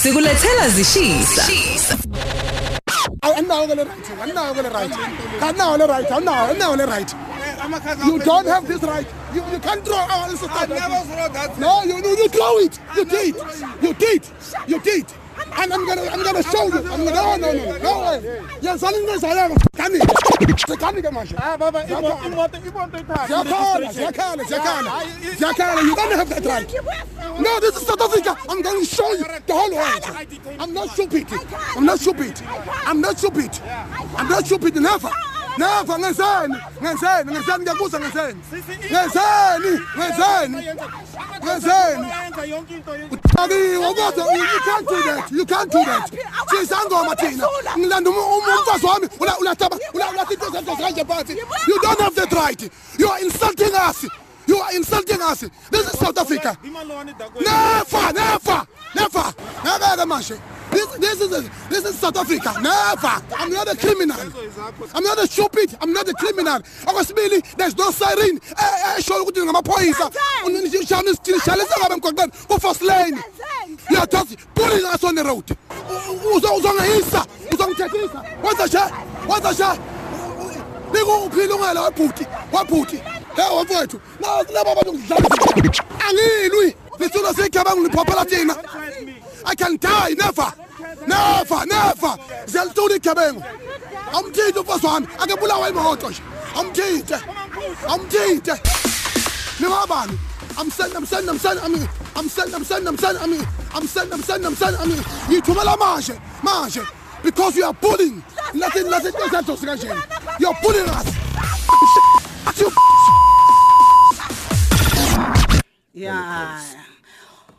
sikulethela zishisa Anawo le right. Anawo le right. Anawo le right. Anawo anawo le right. You don't have this right. You, you can't throw our answer. I never throw that. No, you, you you throw it. You did. You did. You did. And I'm gonna I'm gonna show you. I'm gonna no no no no way. Yes, I'm gonna say I'm kani. Kani ke manje. Ah baba imoto imoto imoto ithatha. Ziyakhala, ziyakhala, ziyakhala. Ziyakhala, you don't have that right. No, this is South Africa. I'm going to show you the whole world. I'm not stupid. I'm not stupid. I'm not stupid. I'm not stupid. Never. Never. Ngenzeni? Ngenzeni? Ngenzeni ngiyakuza ngenzeni? Ngenzeni? Ngenzeni? Ngenzeni? Yenza yonke into Akiwo kodwa you can't do that. You can't do that. Sisangoma thina. Ngilanda umfazi wami ula ulathaba ula ulathitho zenzo kanje phansi. You don't have that right. You are insulting us. You are insulting us. This is South Africa. imalwane dakwe. Never, never, never. Never manje. This, this is this is South Africa. Never. I'm not a criminal. I'm not a stupid. I'm not a criminal. Okwesibili there's no siren. Eh eh show ukuthi ngamaphoyisa. Unishana isithishale sengabe emgwaqeni ku first lane. You are just pulling us on the road. Uzo uzongihisa, uzongithethisa. Wenza nje, wenza nje. Nikuphi ilungelo webhuti, webhuti. Hey wafowethu, nazi laba abantu ngidlalisa. Angilwi. Lithulo sigebengu liphophela thina. I can die never. Never, never. Ziyalitula igebengu. Amthinte umfazi wami, akebulawa imoto nje. Amthinte. Amthinte. Ningabani? I'm sending, I'm sending, I'm sending, I mean, I'm sending, I'm sending, I'm sending, I mean, I'm sending, I'm sending, I'm sending, I mean, ngithumela manje, manje, because you are bullying. Nothing, nothing, nothing, nothing, You're bullying us. You ya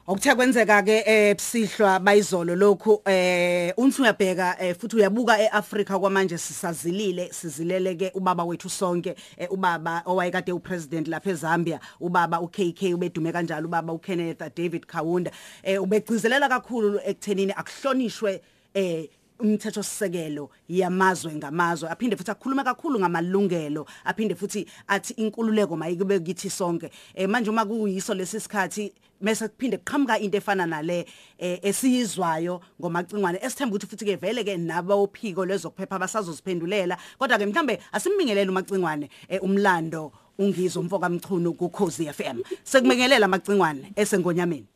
okuthe kwenzeka ke ebsihlwa bayizolo lokhu eh unthi uyabheka eh, futhi uyabuka eAfrika kwamanje sisazilile sizilele ke ubaba wethu sonke eh, ubaba owayekade upresident lapha eZambia ubaba uKK ubedume kanjalo ubaba uKenneth David Kaunda eh ubegcizelela kakhulu ekuthenini akuhlonishwe eh umthetho sisekelo yamazwe ngamazwe aphinde futhi akhuluma kakhulu ngamalungelo aphinde futhi athi inkululeko mayikube kithi sonke. Eh manje uma kuyiso lesisikhathi mase kuphinde kuqhamuka into efana nale eh, esiyizwayo ngomacingwane esithemba ukuthi futhi ke vele ke nabo ophiko lezokuphepha basazoziphendulela. Kodwa ke mhlambe asimbingelele umacingwane eh, umlando ungizwe umfoka mchunu ku Khosi FM sekumengelela amacingwane esengonyameni.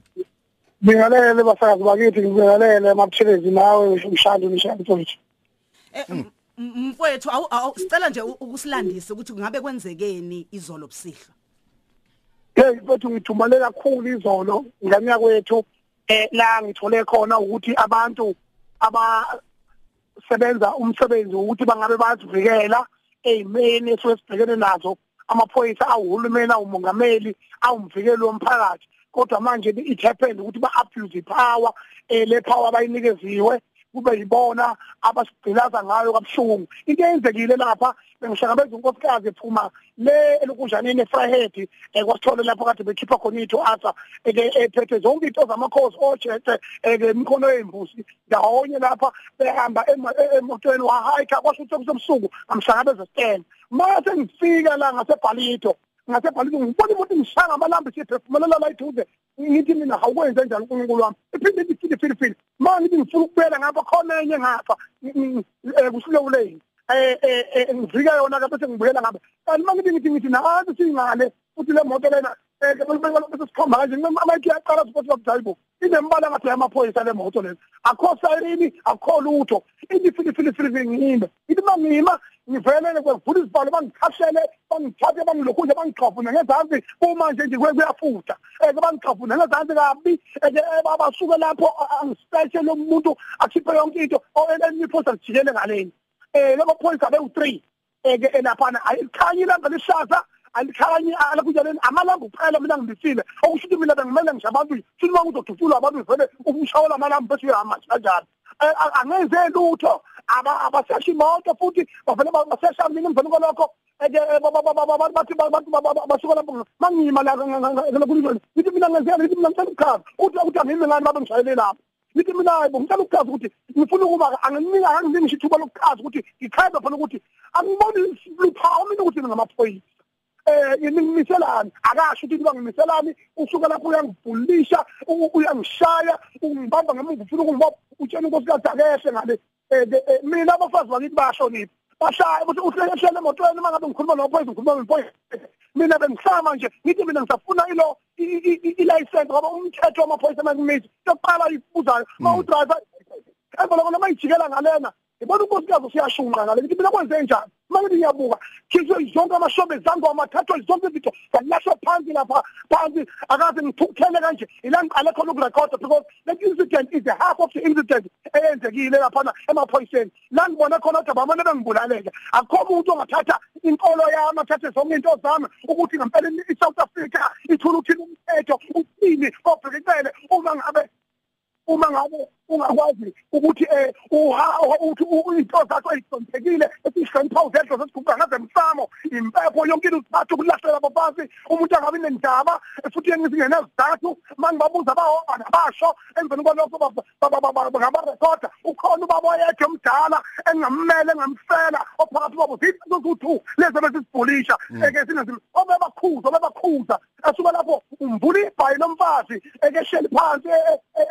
Ngibingelele basazi bakithi ngibingelele mabuthelezi nawe umshado umshado mfowethu. Eh, m- m- mfowethu awu- sicela nje u- ukusilandisa ukuthi kungabe kwenzekeni izolo busihlwa. Hey mfowethu ngithumale kakhulu izolo nganyaka kwethu. Eh la ngithole khona ukuthi abantu abasebenza umsebenzi ukuthi bangabe bazivikela ezimeni esibhekene nazo. Amaphoyisa awuhulumeni awumongameli awumvikeli womphakathi. Kodwa manje it happened ukuthi ba abuse power eh le power abayinikeziwe kube yibona abasigcilaza ngayo kabuhlungu. Into eyenzekile lapha bengihlangabeza unkosikazi ephuma le elokunjaneni efrahead ekwasithole lapho kade bekhipha khona itho asa eke ephethe zonke into zamakhosi ojete eke imkhono yembusi ndawonye lapha behamba ema- e- emotweni wahayikha kwasho ukuthi kusebusuku amhlangabeza stand mase ngifika la ngasebhalito ngasebhalito ngibona imoto ngishanga amalambi siphefumulela la eduze ngithi mina hawukwenze njani uNkulunkulu wami. Iphinde iphinde iphinde iphinde manje ngithi ngifuna ukubela ngapha khona enye ngapha. Kusilewuleni eh eh ngivika yona ke bese ngibuyela ngapha. Kanti mangithi ngithi ngithi nathi singale futhi le moto lena eh bese sikhomba kanje amayikhi yaqala ukuthi babujayibo inembala ngathi yamaphoyisa le moto lena akho siren akho lutho ithi fili fili fili ngime ithi mangima ngivelele kwevula isibalo bangikhashele bangithathe bangilokhunje bangiqhafune ngezansi kumanje nje kuyafutha eh bangiqhafune ngezansi kabi eh babasuke lapho angispeshe lo muntu akhiphe yonke into eniphosa lijikele ngaleni eh labo phoyisa bewu3 eke elaphana ayikhanyi ilanga lishaza alikhanyi alakujaleni amalambu kuphela mina ngibisile. Okusho ukuthi mina bengimele ngisho abantu futhi uma kuzoduculwa abantu vele umshawela amalambu bese uyahamba kanjani? Angenze lutho. Abasesha imoto futhi bavele basesha mina emveni kwalokho. Bathi basuka lapho mangima la kulizweni ngithi mina ngenzeka ngithi mina ngicela ukukhaza uthi ukuthi angimi ngani babe ngishayele lapho? Ngithi mina hayibo ngicela ukukhaza ukuthi ngifuna ukuba anginika anginika ngisho ithuba lokukhaza ukuthi ngikhaza phela ukuthi angiboni luphawu mina ukuthi ngamaphoyisa eh ngimiselani akasho ukuthi bangimiselani usuka lapho uyangibhulisha u- uyangishaya ungibamba ngemuva ufuna ukungibopha utshela unkosikazi akehle ngale. Eh, eh, eh, mina abafazi bakithi bayashonipha bashaya ukuthi uhlele emotweni mangabe ngikhuluma nophoyisa ngikhuluma nophoyisa mina bengisama nje ngithi mina ngisafuna ilo i- i- i- ilicense ngoba umthetho wamaphoyisa makumisi yokuqala ibuzayo ma udriver emva lokho noma ijikela ngalena ngibona unkosikazi usiyashunqa ngale ngithi mina kwenze njani? Mangithi ngiyabuka khishwe zonke amashobe zangoma thathwe zonke izinto zalahlwa phansi lapha phansi. Akaze ngithukuthele kanje ila ngiqale khona ukurekhoda because that incident is a half of the incident eyenzekile laphana emaphoyiseni. La ngibona khona ukuthi abamane bengibulaleke. Akukho umuntu ongathatha inkolo yami athathe zonke into zami ukuthi ngempela i-South Africa ithula uthini umthetho uthini obhekele uma ngabe uma ngabe ungakwazi ukuthi eh uha uthi into zakho ezihloniphekile esihlonipha uzedlo sesiguqa ngaze msamo impepho yonke into usiphatha ukulahlela abaphansi umuntu angabi nendaba futhi yengizingenezizathu mangibabuza bahomba nabasho emveni kwalokho ngabarekhoda ukhona ubaba oyedwa omdala engingammele engamfela ophakathi kwabo zithi zokuthi lezi besisibhulisha eke sinezi obebakhuza obebakhuza asuka lapho umvula ibhayi lomfazi ekehleli phansi e- e-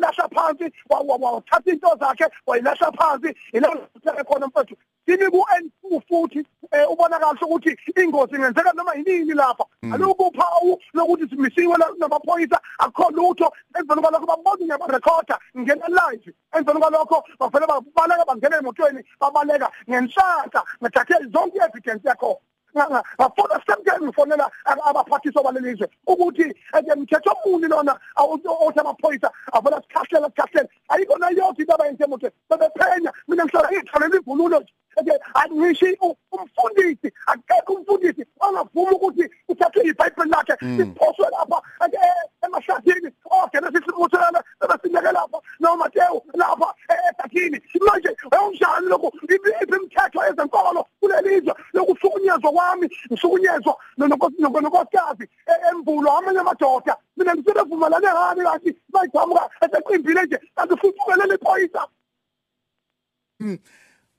e- elibhinqile walahla phansi wa- wa- wathatha into zakhe wayilahla phansi ilaa khona mfethu simi ku-N2 futhi eh, ubona kahle ukuthi ingozi ingenzeka noma yinini lapha. Alukho uphawu lokuthi simisiwe la- namaphoyisa akho lutho. Emveni kwalokho babona ngiyabarekhoda ngena live. Emveni kwalokho bavele babaleka bangena emotweni babaleka ngenhlahla ngathathe zonke i-evidence yakho. Ngafona semke ngifonela abaphathiswa balelizwe ukuthi ake mthetho omuni lona othi amaphoyisa avela sikhahlela sikhahlela. Ayikho nayothi into abayenze emotweni bebephenya. Mina ngihlala ngiyithalela ivunulo nje. Ake angishi umfundisi akekho umfundisi angavuma ukuthi uthathe ibhayibheli lakhe siphoswe lapha ake emahlathini ogene sisibuthele bebesineke lapha. noMateyu lapha etakini manje ayonjani lokho iphi imithetho ezenkolo kulelizwe lokuhlukunyezwa kwami ngihlukunyezwa nonkosikazi emvulo amanye amadoda mina ngisebevumelane ngani kanti? Bayijamuka eseqimbile nje kanti futhi umelele iphoyisa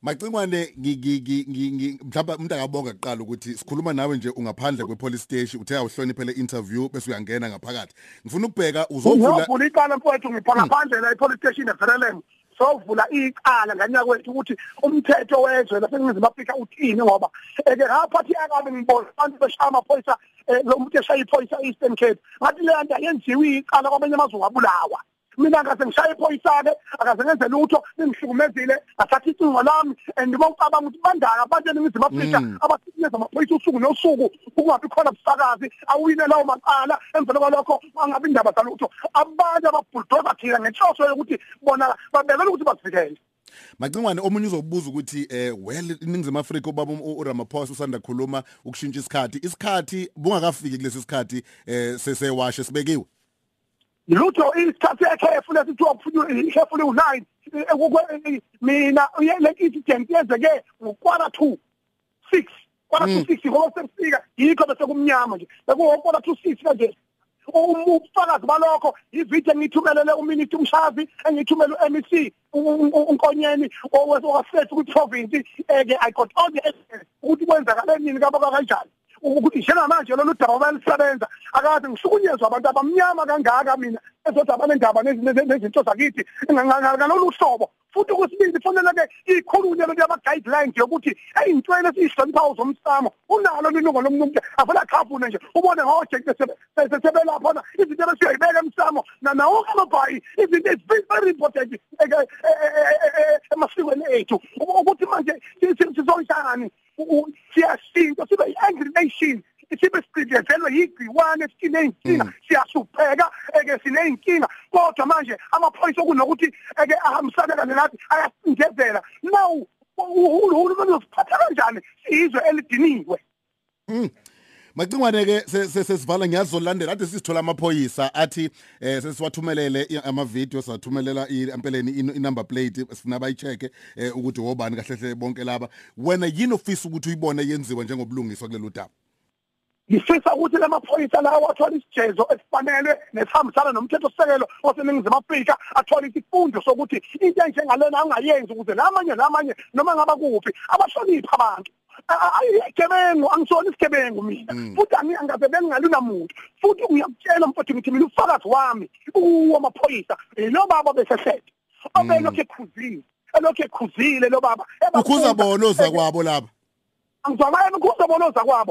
Macingwane mhlawumbe umuntu akabonga kuqala ukuthi sikhuluma nawe nje ungaphandle kwepolice station uthe awuhloniphe le interview bese uyangena ngaphakathi. Ngifuna ukubheka uzovula ngiyovula icala mfowethu ngipha ngaphandle la e-police station eVerelem. Sovula icala nganyaka kwethu ukuthi umthetho wezwe laseNingizimu Afrika uthini ngoba eke ngaphathi akabe ngibona abantu beshaya amaphoyisa eh, lo muntu eshaya iphoyisa Eastern Cape ngathi le nto yenziwe icala kwabanye amazwe ngabulawa mina ngase ngishaya iphoyisa-ke akaze ngenze lutho lingihlukumezile ngathatha icingo lami and bawucabanga ukuthi bandaka abantu eningizimu afrika abasinikeza amaphoyisa usuku nosuku kungabi khona busakazi awine lawo macala emveni kwalokho angabi indaba zalutho abantu ababhuldoza thina ngenhloso yokuthi bona babekela ukuthi basivikele Macingwane omunye uzobuza ukuthi eh well iningizimu Afrika ubaba u- uRamaphosa usanda khuluma ukushintsha isikhathi isikhathi bungakafiki kulesi sikhathi eh sesewashe sibekiwe? Lutho isikhathi ekhefu lesithiwa kufunywa ikhefu liwu-nine mina le incident yenzeke ngo-quarter two six quarter two six ngoba sebusika yikho bese kumnyama nje bekuwo-quarter two six kanje ubufakazi balokho ividiyo engiyithumelele uminister umshavi engiyithumele u-MEC unkonyeni owasefethu kwi-province eke i got all the evidence ukuthi kwenzakale nini kabaka kanjani ukuthi njengamanje lolu daba bayalisebenza akaze ngihlukunyezwa abantu abamnyama kangaka mina ezothi abanendaba nezinto zakithi ngalolu hlobo futhi okwesibili kufanele-ke ikhulunywe lento yama-guidelines yokuthi ey'ntweni esiyihloniphayo zomsamo unalo lilungo lomuntu avele akhafune nje ubone ngojeke sebelaphana izinto ebesiyayibeka emsamo nawonke amabhayi izinto ezi very important emasikweni ethu. Ukuthi manje sizonjani siyashintsha sibe yi-angry nation. Sibe sicindezelwe yigciwane siney'nkinga siyahlupheka eke siney'nkinga kodwa manje amaphoyisa okunokuthi eke ahambisane kanye nathi ayasindezela. Now uhulumeni uziphatha kanjani? Sizwe elidiniwe. Macingwane ke sesivala ngiyazolandela ade sisithola amaphoyisa athi eh sesiwathumelele i- ama video sathumelela impeleni i number plate sifuna bayicheke eh ukuthi wobani kahle hle bonke laba. Wena yini ofisa ukuthi uyibone yenziwa njengobulungiswa kulelo daba? Ngifisa ukuthi lamaphoyisa lawo athole isijezo esifanele nesihambisana nomthetho sisekelo oseningizimu Afrika athole isifundo sokuthi into enjengalena angayenzi ukuze namanye namanye noma ngaba kuphi abahlonipha abantu. Gebengu angisona isigebengu mina. Futhi angiyangaze bengingaluna muntu futhi uyakutshela mfowethu ngithi mina ufakazi wami uwo amaphoyisa lo baba besesethe obelokhu ekhuzile elokhu ekhuzile lo baba. Ukhuza bona ozakwabo laba. Angizwakayena ukhuza bona ozakwabo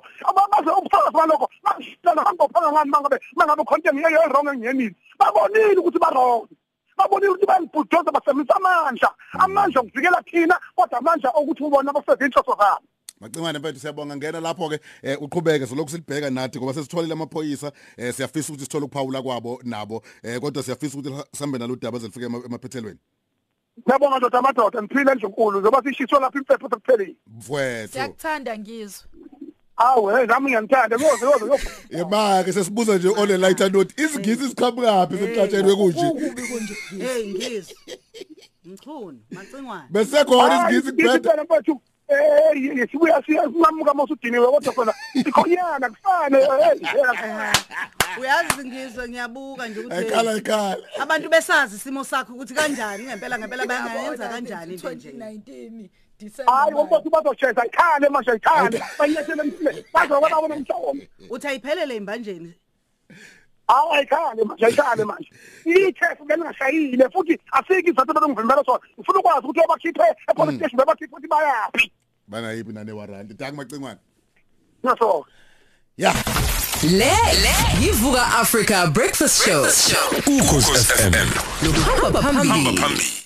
ababaze ubufakazi balokho mangishela hamba uphanga ngani mangabe mangabe content ngiyo wrong engiyenile babonile ukuthi ba wrong babonile ukuthi bayibhudoza basebenzisa amandla amandla okuvikela thina kodwa amandla okuthi ubona bafeze inhloso zabo Macingwane mfethu siyabonga ngena lapho ke eh, uqhubeke solokhu silibheka nathi ngoba sesitholile amaphoyisa eh, siyafisa ukuthi sithole ukuphawula kwabo nabo eh, kodwa siyafisa ukuthi sambe nalo daba zelifike ema- emaphethelweni Ngiyabonga ndoda amadoda ngiphile endlunkulu njengoba sishiswa lapha impepho sekuphelile. mfowethu siyakuthanda ngizwe Awu nami ngiyamthanda yoze yoze yoze. yemake sesibuza nje on a lighter note izigisi siqhamukapi semhlatshelwe kunje? Ukubi kunje? Hey ngizwe mchunu macingwane besekhona izigisi kubeda Ngiyithanda mfethu. Eh yesibuya siyamuka masudiniwe kodwa khona sikhonyana kufane eh uyazi ngizwe ngiyabuka nje ukuthi ekhala ekhala abantu besazi isimo sakho ukuthi kanjani ngempela ngempela bayangayenza kanjani into nje. 2019 hayi December wonke bazocheza ikhale manje ikhale banyethele emthile bazobona bona umshawona uthi ayiphelele imbanjeni hawu ayikhale manje ayikhale manje. Ikhefu belingashayile futhi asiki izathu belungivimbela sona ufuna ukwazi ukuthi obakhiphe epolice station bebakhiphe ukuthi bayaphi. Bana yipi nane warranty. Dangi macingwane naso. Ya. Le yivuka Africa Breakfast Show. ukhozi FM Hamba phambili. phambili.